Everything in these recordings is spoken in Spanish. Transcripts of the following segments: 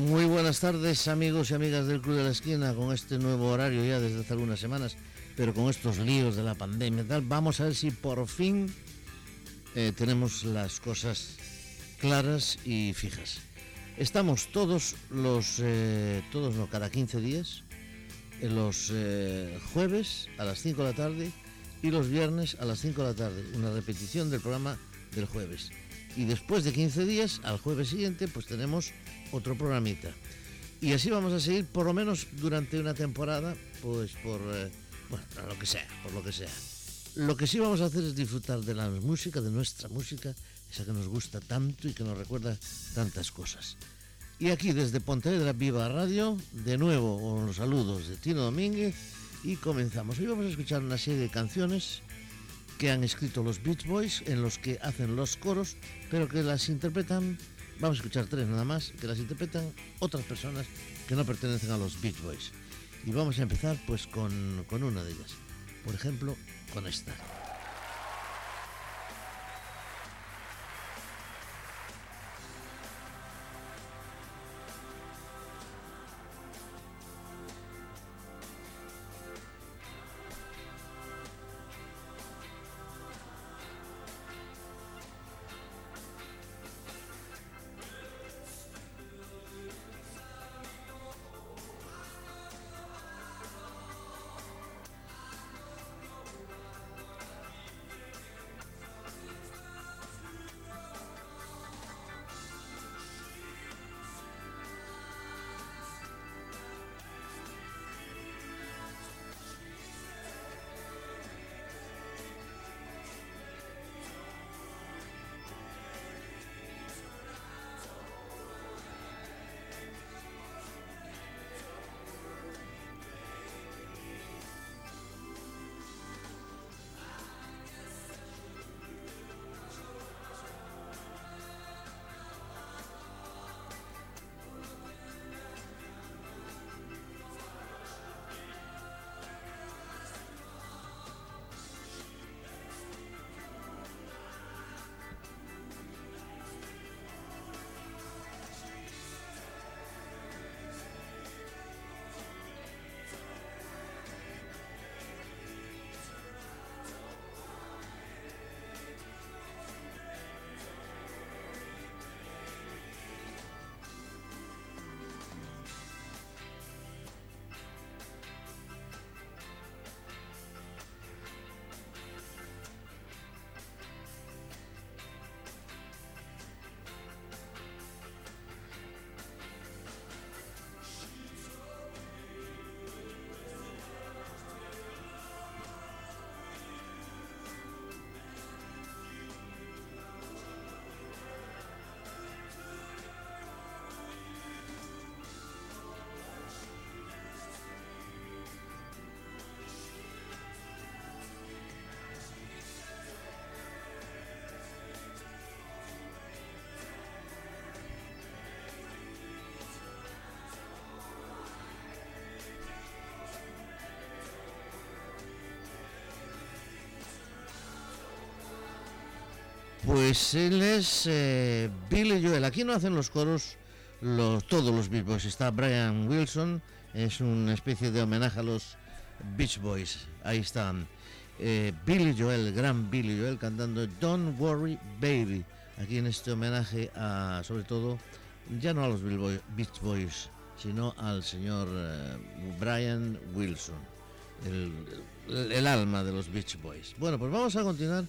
Muy buenas tardes amigos y amigas del Club de la Esquina con este nuevo horario ya desde hace algunas semanas, pero con estos líos de la pandemia tal, vamos a ver si por fin eh, tenemos las cosas claras y fijas. Estamos todos los, eh, todos no, cada 15 días, en los eh, jueves a las 5 de la tarde y los viernes a las 5 de la tarde, una repetición del programa del jueves. Y después de 15 días, al jueves siguiente, pues tenemos otro programita. Y así vamos a seguir por lo menos durante una temporada, pues por, eh, bueno, lo que sea, por lo que sea. Lo que sí vamos a hacer es disfrutar de la música, de nuestra música, esa que nos gusta tanto y que nos recuerda tantas cosas. Y aquí desde Pontevedra Viva Radio, de nuevo con los saludos de Tino Domínguez y comenzamos. Hoy vamos a escuchar una serie de canciones que han escrito los Beach Boys, en los que hacen los coros, pero que las interpretan, vamos a escuchar tres nada más, que las interpretan otras personas que no pertenecen a los Beach Boys. Y vamos a empezar pues con, con una de ellas. Por ejemplo, con esta. Pues él es eh, Billy Joel. Aquí no hacen los coros los, todos los Beach Boys. Está Brian Wilson, es una especie de homenaje a los Beach Boys. Ahí están. Eh, Billy Joel, gran Billy Joel, cantando Don't Worry Baby. Aquí en este homenaje a, sobre todo, ya no a los Beach Boys, sino al señor eh, Brian Wilson, el, el alma de los Beach Boys. Bueno, pues vamos a continuar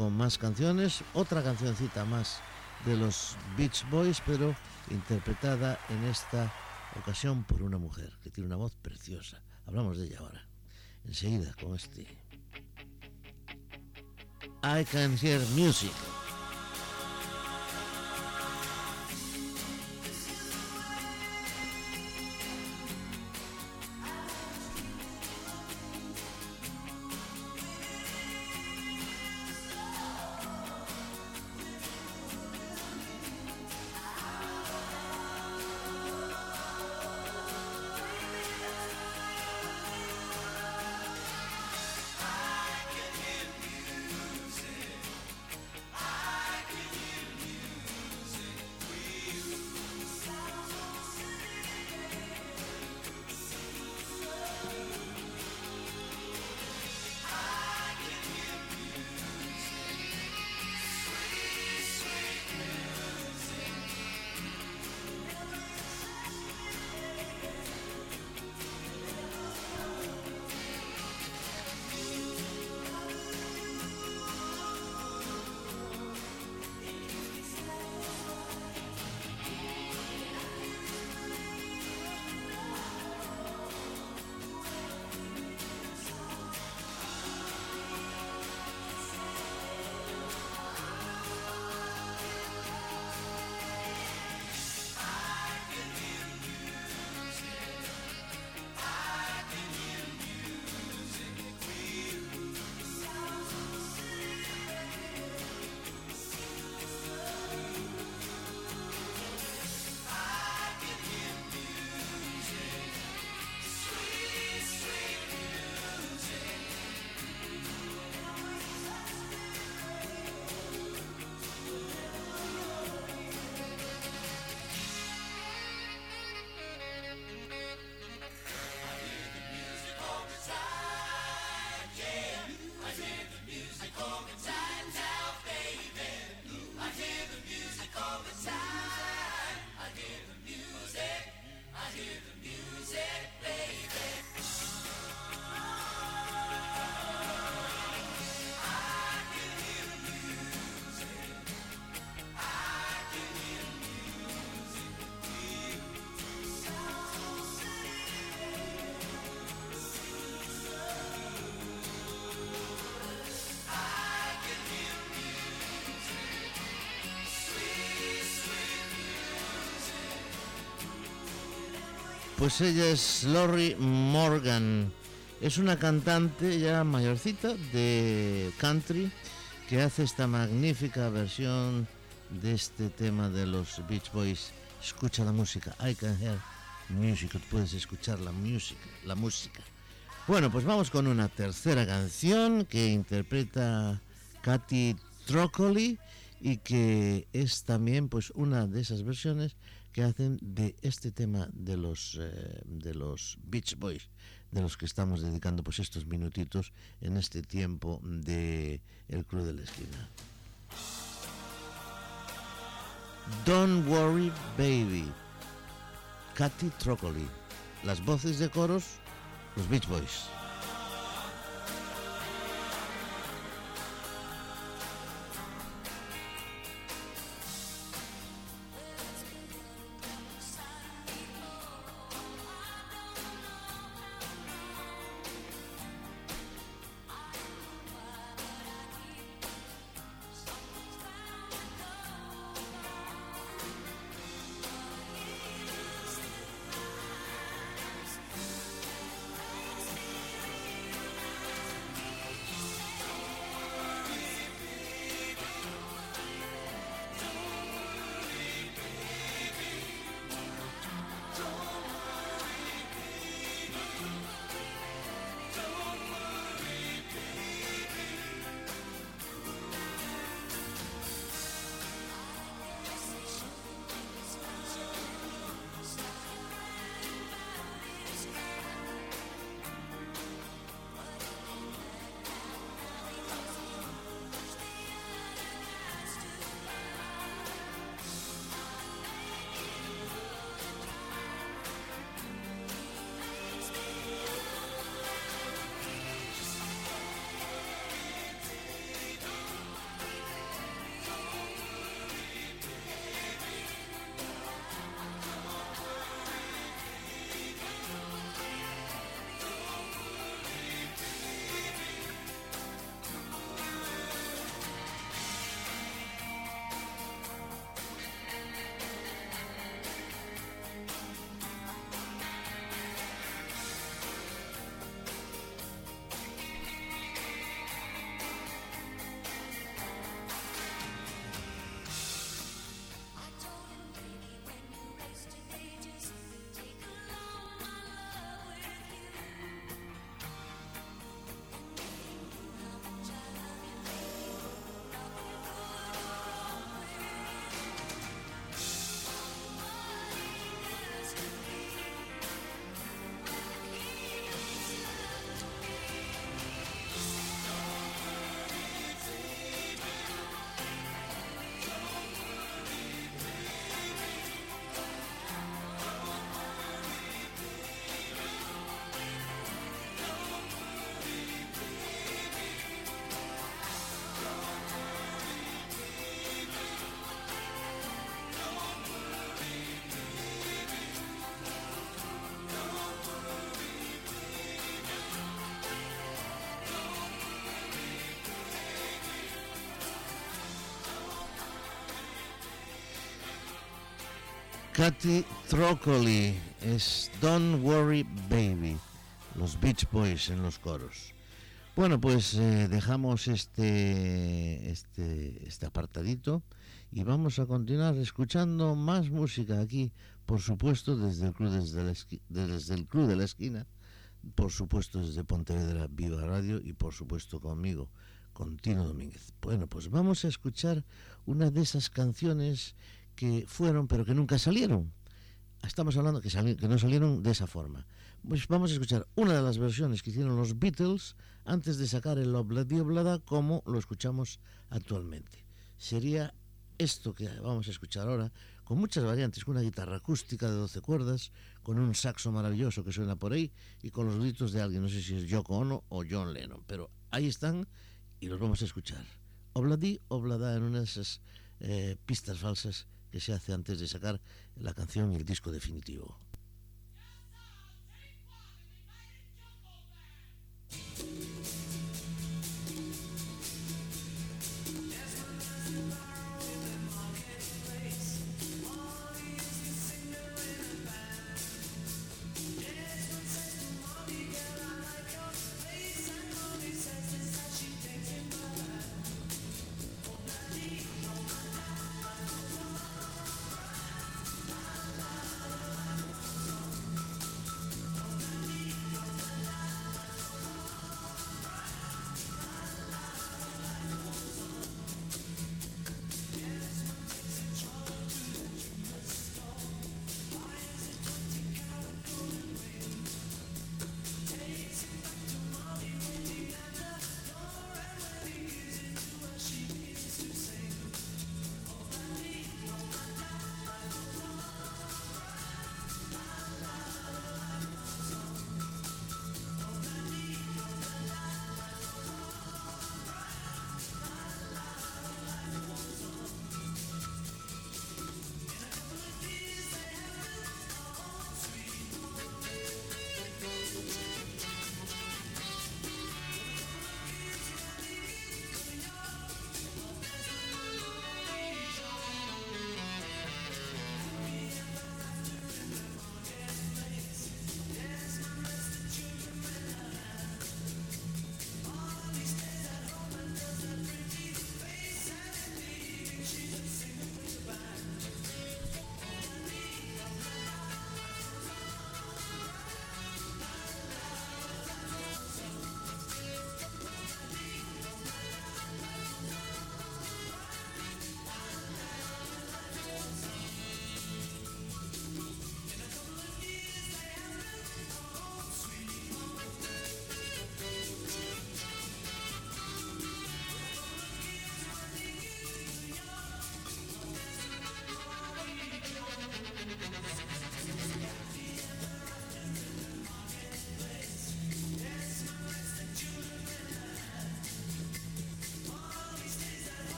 con más canciones, otra cancioncita más de los Beach Boys, pero interpretada en esta ocasión por una mujer que tiene una voz preciosa. Hablamos de ella ahora. Enseguida con este. I can hear music. Pues ella es Lori Morgan. Es una cantante ya mayorcita de country que hace esta magnífica versión de este tema de los Beach Boys. Escucha la música. I can hear music. Puedes escuchar la música. La música. Bueno, pues vamos con una tercera canción que interpreta Katy Trocoli y que es también pues una de esas versiones que hacen de este tema de los eh, de los Beach Boys de los que estamos dedicando pues estos minutitos en este tiempo de el Club de la Esquina. Don't Worry Baby, Katy Trocoli, las voces de coros, los Beach Boys. Katy Trocoli es Don't Worry Baby, los Beach Boys en los coros. Bueno, pues eh, dejamos este, este, este apartadito y vamos a continuar escuchando más música aquí, por supuesto, desde el Club, desde, desde el club de la Esquina, por supuesto desde Pontevedra Viva Radio y por supuesto conmigo, con Tino Domínguez. Bueno, pues vamos a escuchar una de esas canciones que fueron pero que nunca salieron. Estamos hablando que, que no salieron de esa forma. Pues vamos a escuchar una de las versiones que hicieron los Beatles antes de sacar el Obladi Oblada como lo escuchamos actualmente. Sería esto que vamos a escuchar ahora, con muchas variantes, con una guitarra acústica de 12 cuerdas, con un saxo maravilloso que suena por ahí y con los gritos de alguien, no sé si es Yoko Ono o John Lennon, pero ahí están y los vamos a escuchar. Obladi Oblada en una de esas eh, pistas falsas que se hace antes de sacar la canción y el disco definitivo.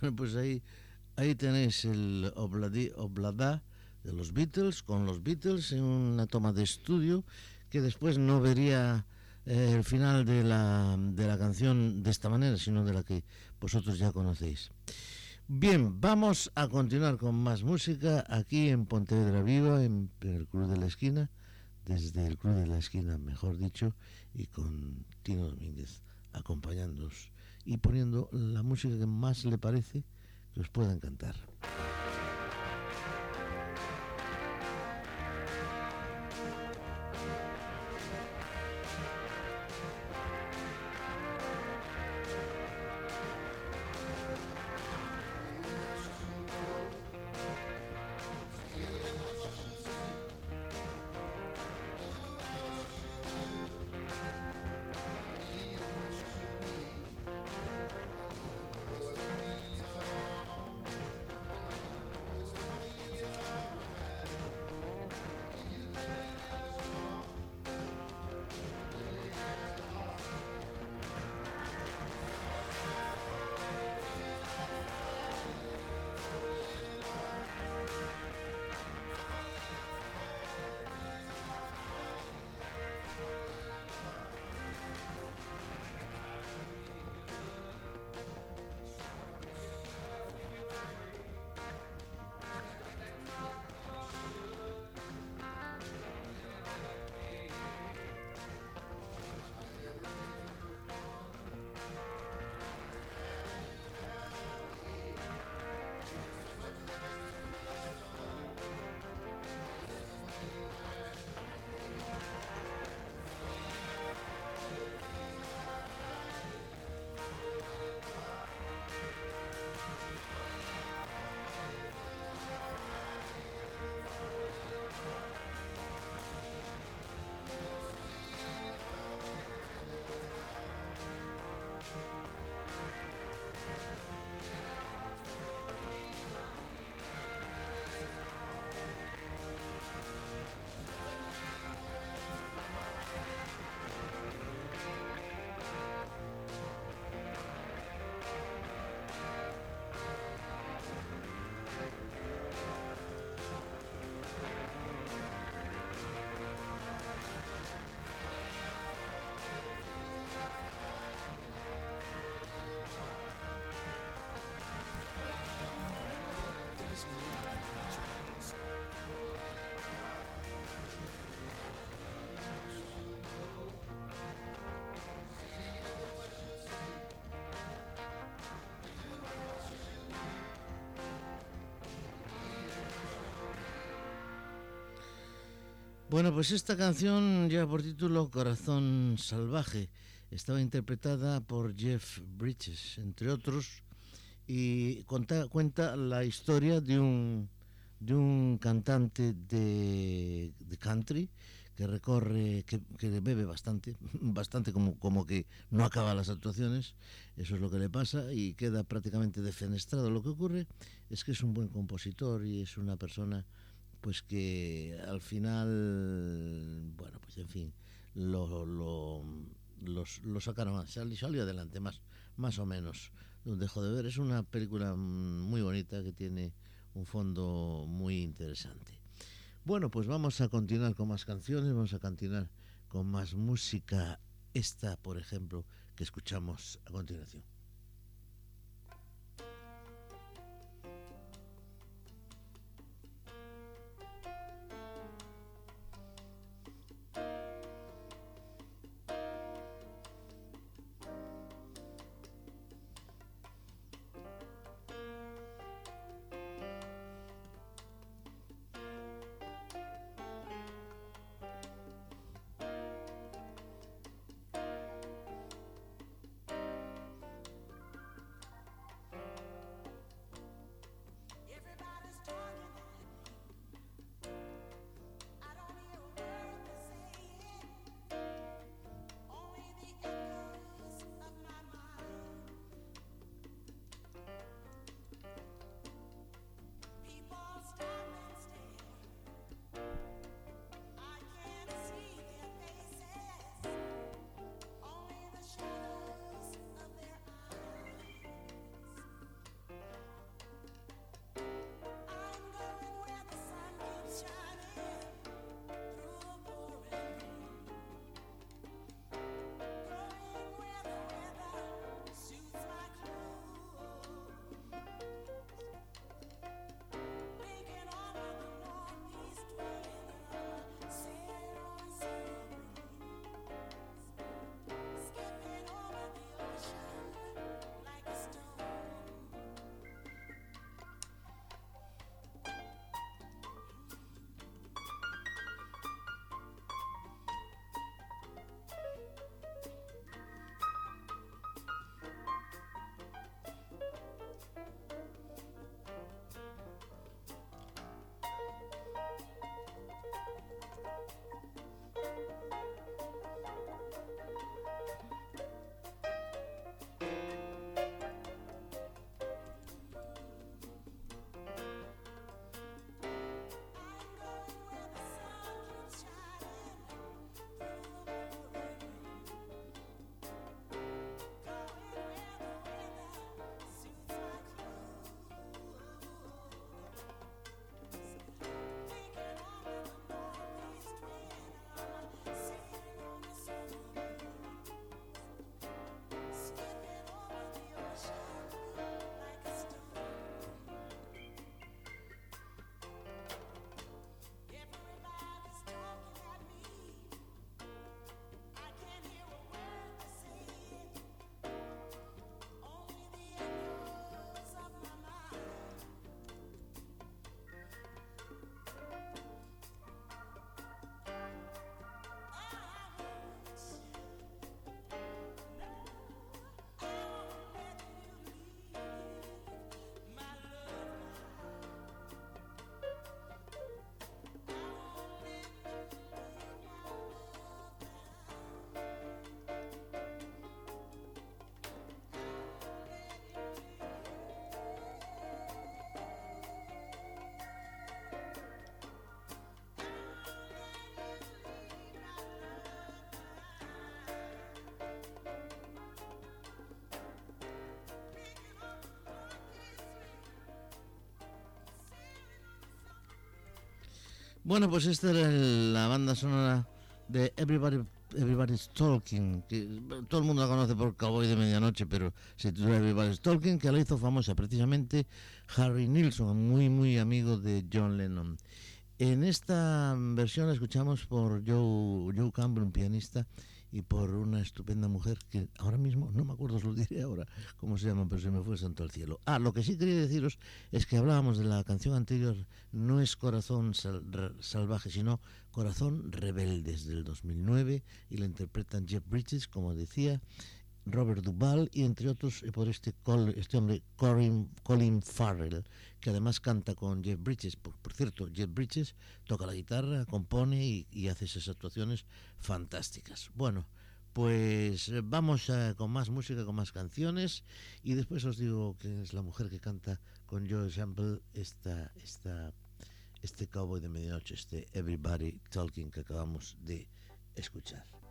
Bueno, pues ahí, ahí tenéis el Obladi, Oblada de los Beatles, con los Beatles en una toma de estudio que después no vería eh, el final de la, de la canción de esta manera, sino de la que vosotros ya conocéis. Bien, vamos a continuar con más música aquí en Pontevedra Viva, en, el Club de la Esquina, desde el Club de la Esquina, mejor dicho, y con Tino Domínguez acompañándoos y poniendo la música que más le parece que os pueda encantar. Bueno, pues esta canción lleva por título Corazón Salvaje. Estaba interpretada por Jeff Bridges, entre otros, y cuenta, la historia de un, de un cantante de, country que recorre, que, bebe bastante, bastante como, como que no acaba las actuaciones, eso es lo que le pasa y queda prácticamente defenestrado. Lo que ocurre es que es un buen compositor y es una persona pues que al final, bueno, pues en fin, lo, lo, lo sacaron, salió adelante más, más o menos. Dejo de ver, es una película muy bonita que tiene un fondo muy interesante. Bueno, pues vamos a continuar con más canciones, vamos a continuar con más música. Esta, por ejemplo, que escuchamos a continuación. Bueno, pues esta era la banda sonora de Everybody Everybody's Talking, que todo el mundo la conoce por Cowboy de Medianoche, pero se titula Everybody's Talking, que la hizo famosa precisamente Harry Nilsson, muy, muy amigo de John Lennon. En esta versión la escuchamos por Joe, Joe Campbell, un pianista, y por una estupenda mujer que ahora mismo, no me acuerdo, os lo diré ahora cómo se llama, pero se me fue santo al cielo. Ah, lo que sí quería deciros es que hablábamos de la canción anterior, no es Corazón Salvaje, sino Corazón Rebeldes del 2009 y la interpretan Jeff Bridges, como decía, Robert Duvall y entre otros eh, por este, este hombre Colin, Colin Farrell, que además canta con Jeff Bridges. Por, cierto, Jeff Bridges toca la guitarra, compone y, hace esas actuaciones fantásticas. Bueno, pues eh, vamos con más música, con más canciones y después os digo que es la mujer que canta con Joe Sample esta, esta, este cowboy de medianoche, este Everybody Talking que acabamos de escuchar.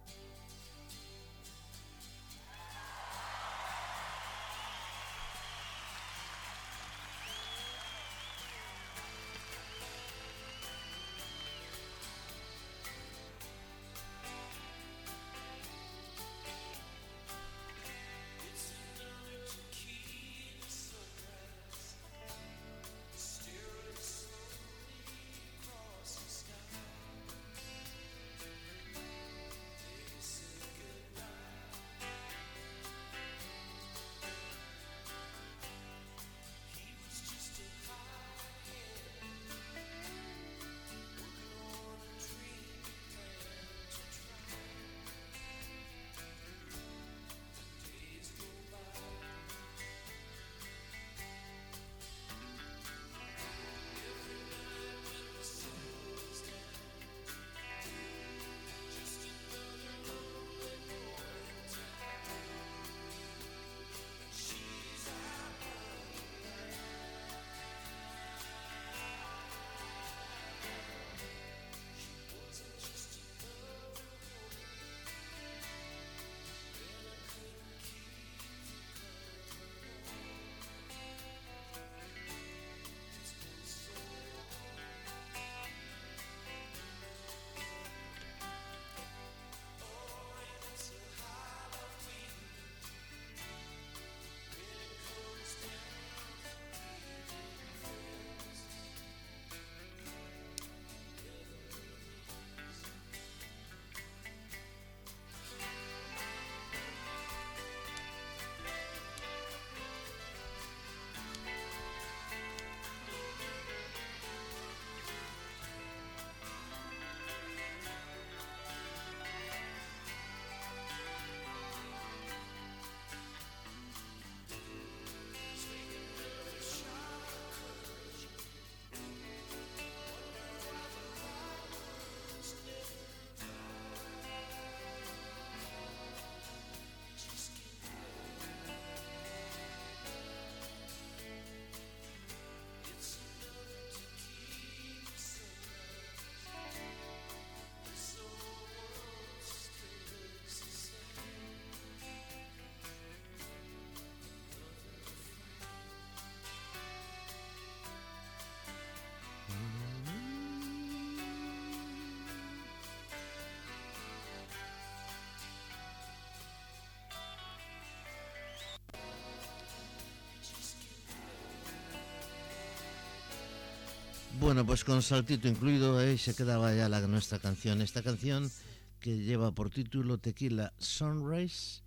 Bueno, pues con saltito incluido ahí se quedaba ya la, nuestra canción. Esta canción que lleva por título Tequila Sunrise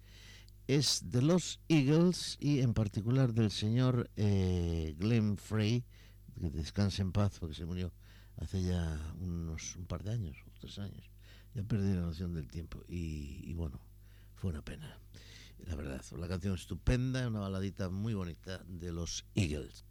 es de los Eagles y en particular del señor eh, Glenn Frey, que descanse en paz porque se murió hace ya unos un par de años, o tres años. Ya perdí la noción del tiempo y, y bueno, fue una pena. La verdad, la canción estupenda, una baladita muy bonita de los Eagles.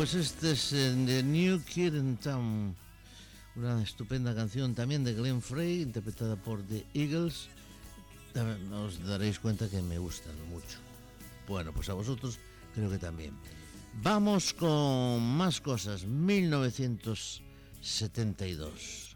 Pues este es eh, The New Kid in Town, una estupenda canción también de Glenn Frey, interpretada por The Eagles. Os daréis cuenta que me gustan mucho. Bueno, pues a vosotros creo que también. Vamos con más cosas. 1972.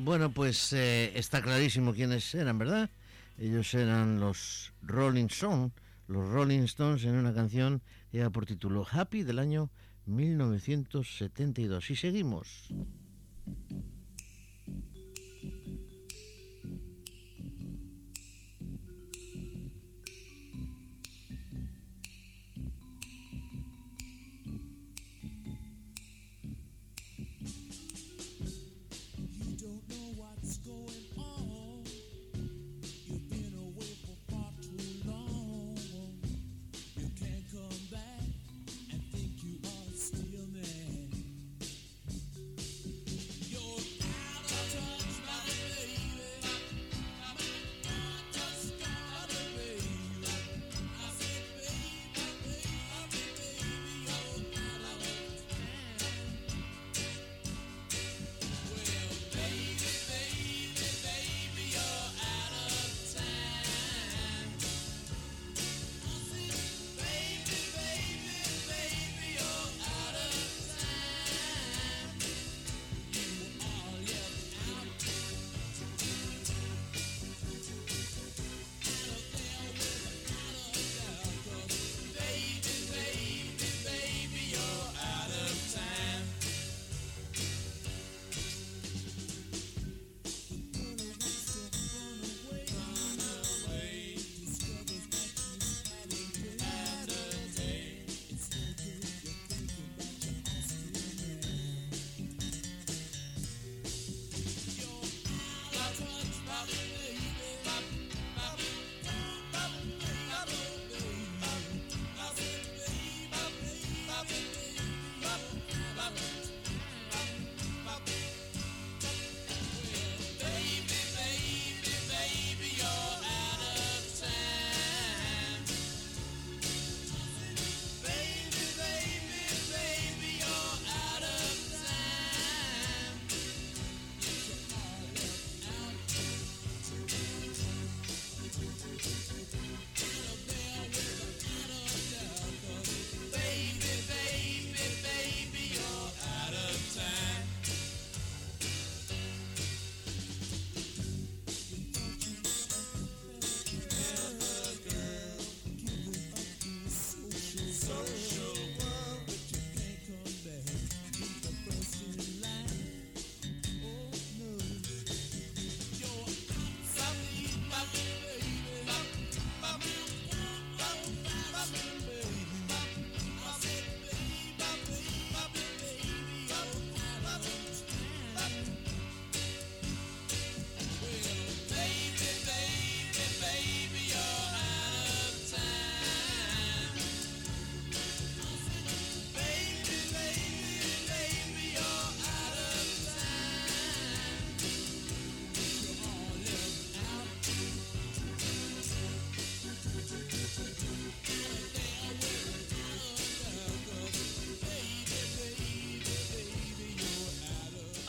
Bueno, pues eh, está clarísimo quiénes eran, ¿verdad? Ellos eran los Rolling Stones, los Rolling Stones en una canción que lleva por título Happy del año 1972. Y seguimos.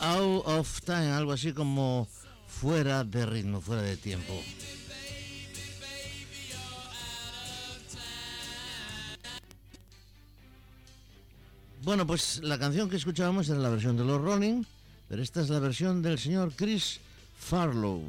Out of Time, algo así como fuera de ritmo, fuera de tiempo. Bueno, pues la canción que escuchábamos era la versión de los Rolling, pero esta es la versión del señor Chris Farlow.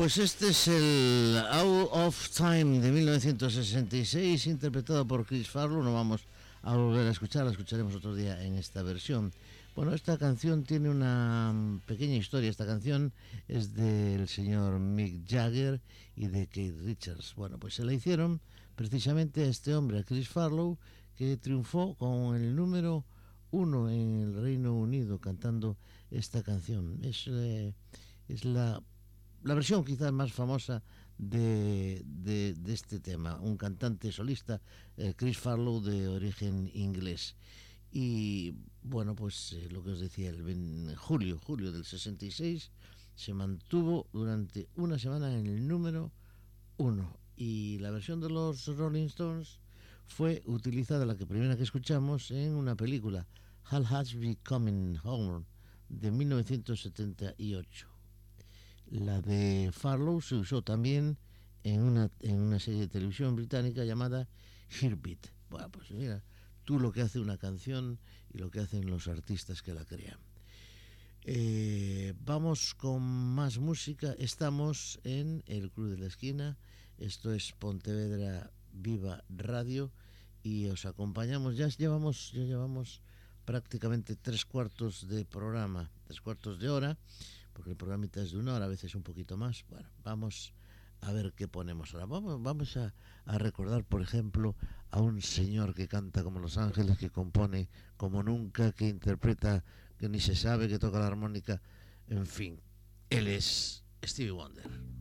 Pues este es el Out of Time de 1966, interpretado por Chris Farlow. No vamos a volver a escuchar, la escucharemos otro día en esta versión. Bueno, esta canción tiene una pequeña historia. Esta canción es del señor Mick Jagger y de Kate Richards. Bueno, pues se la hicieron precisamente a este hombre, a Chris Farlow, que triunfó con el número uno en el Reino Unido cantando esta canción. Es, eh, es la la versión quizás más famosa de, de, este tema, un cantante solista, eh, Chris Farlow, de origen inglés. Y bueno, pues eh, lo que os decía, el julio, julio del 66, se mantuvo durante una semana en el número uno. Y la versión de los Rolling Stones fue utilizada, la que primera que escuchamos, en una película, Hal Has Coming Home, de 1978. La de Farlow se usó también en una, en una serie de televisión británica llamada Heartbeat. Bueno, pues mira, tú lo que hace una canción y lo que hacen los artistas que la crean. Eh, vamos con más música. Estamos en el Club de la Esquina. Esto es Pontevedra Viva Radio y os acompañamos. Ya llevamos, ya llevamos prácticamente tres cuartos de programa, tres cuartos de hora porque el programa es de una hora, a veces un poquito más. Bueno, vamos a ver qué ponemos ahora. Vamos, vamos a, a, recordar, por ejemplo, a un señor que canta como Los Ángeles, que compone como nunca, que interpreta que ni se sabe, que toca la armónica, en fin. Él es Stevie Wonder.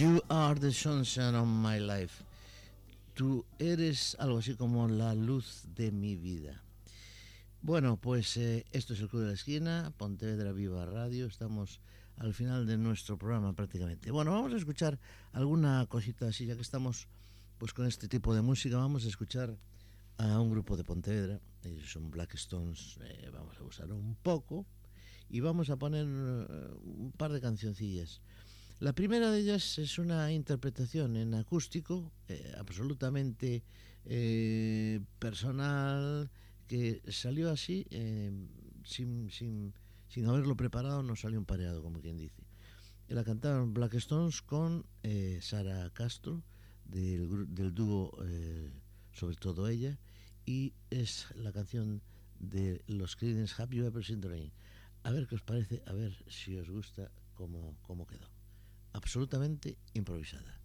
You are the sunshine of my life. Tú eres algo así como la luz de mi vida. Bueno, pues eh, esto es el Club de la Esquina, Pontevedra Viva Radio. Estamos al final de nuestro programa prácticamente. Bueno, vamos a escuchar alguna cosita así, ya que estamos pues con este tipo de música. Vamos a escuchar a un grupo de Pontevedra, ellos son Black Stones, eh, vamos a usar un poco y vamos a poner uh, un par de cancioncillas. La primera de ellas es una interpretación en acústico, eh, absolutamente eh, personal, que salió así, eh, sin, sin, sin, haberlo preparado, no salió un pareado, como quien dice. La cantaron Black Stones con eh, Sara Castro, del, del dúo Sobre todo ella, y es la canción de los Creedence You Ever Rain. A ver qué os parece, a ver si os gusta cómo, cómo quedó. absolutamente improvisada.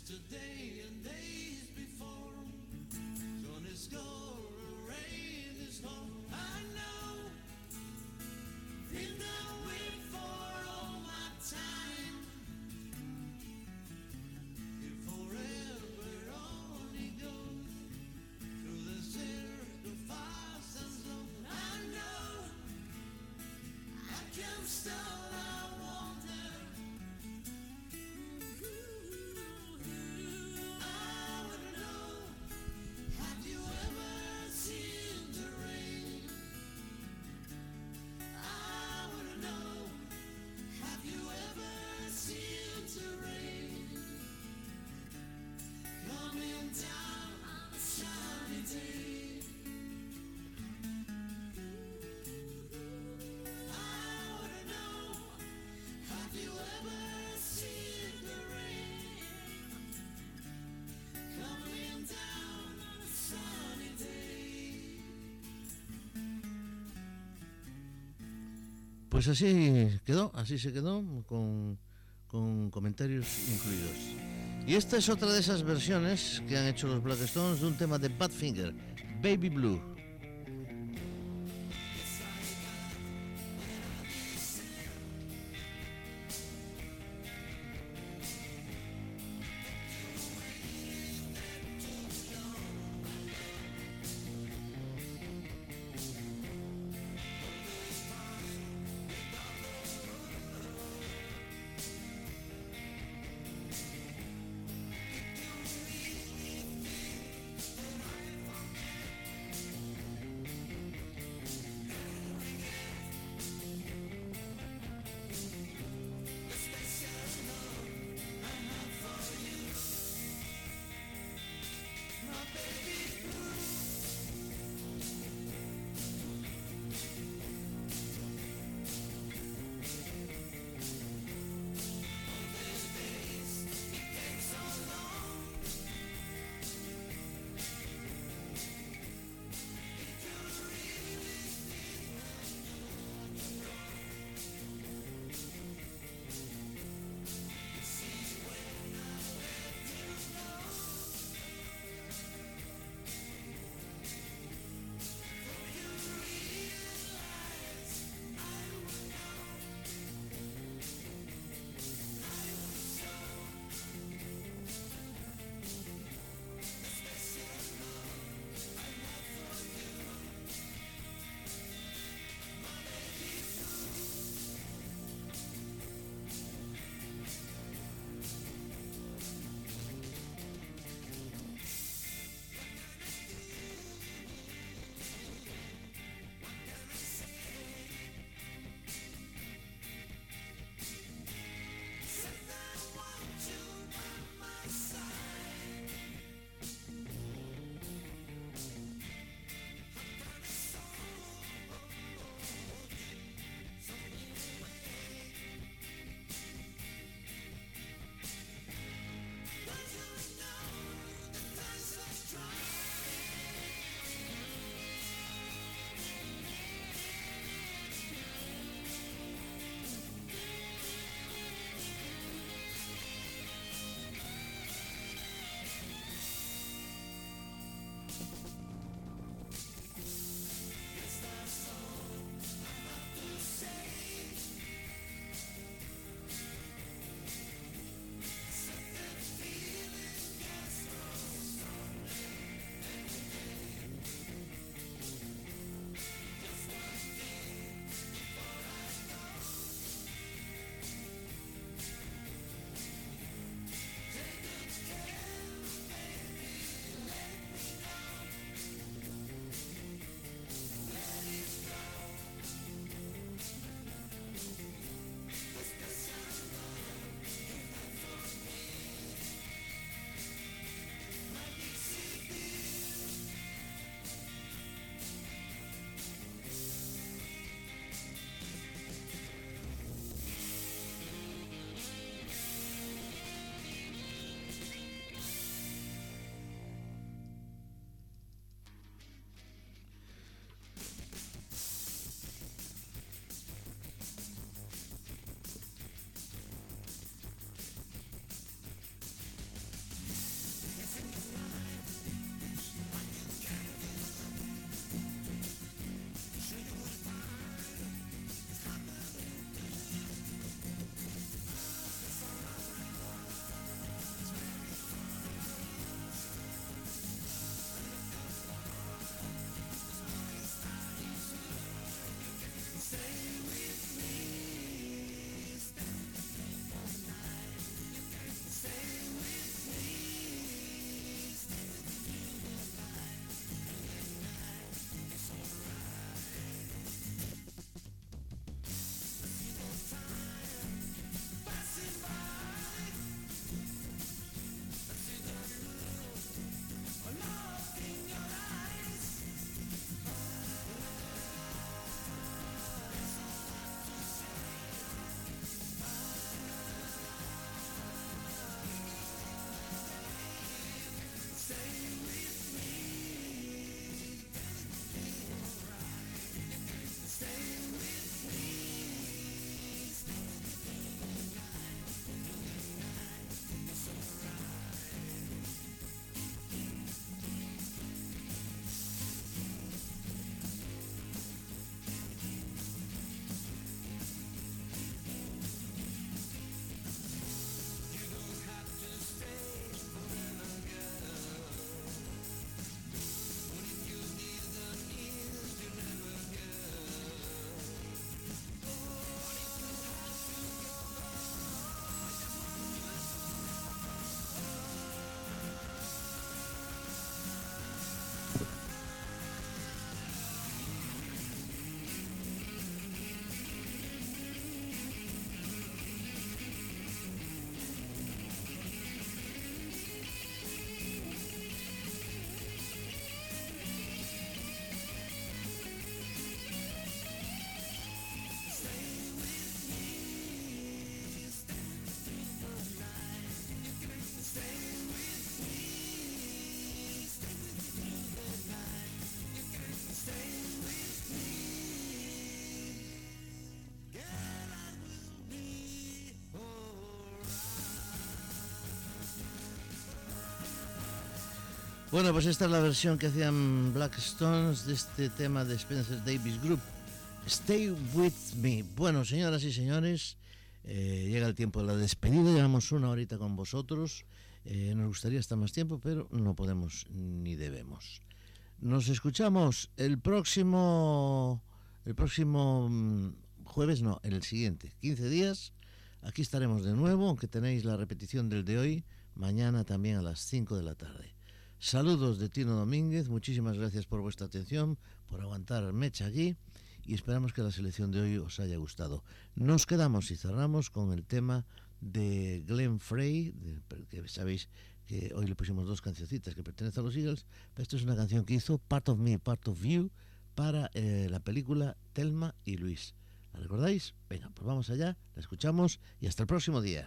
today and they Pues así quedó, así se quedó, con, con comentarios incluidos. Y esta es otra de esas versiones que han hecho los Black Stones de un tema de Badfinger, Baby Blue. Bueno, pues esta es la versión que hacían Black Stones de este tema de Spencer Davis Group. Stay with me. Bueno, señoras y señores, eh, llega el tiempo de la despedida. Llevamos una horita con vosotros. Eh, nos gustaría estar más tiempo, pero no podemos ni debemos. Nos escuchamos el próximo, el próximo mm, jueves, no, el siguiente, 15 días. Aquí estaremos de nuevo, aunque tenéis la repetición del de hoy, mañana también a las 5 de la tarde. Saludos de Tino Domínguez, muchísimas gracias por vuestra atención, por aguantar mecha aquí y esperamos que la selección de hoy os haya gustado. Nos quedamos y cerramos con el tema de Glenn Frey, que sabéis que hoy le pusimos dos cancioncitas que pertenecen a los Eagles, pero esto es una canción que hizo Part of Me, Part of You para eh, la película Telma y Luis. ¿La recordáis? Venga, pues vamos allá, la escuchamos y hasta el próximo día.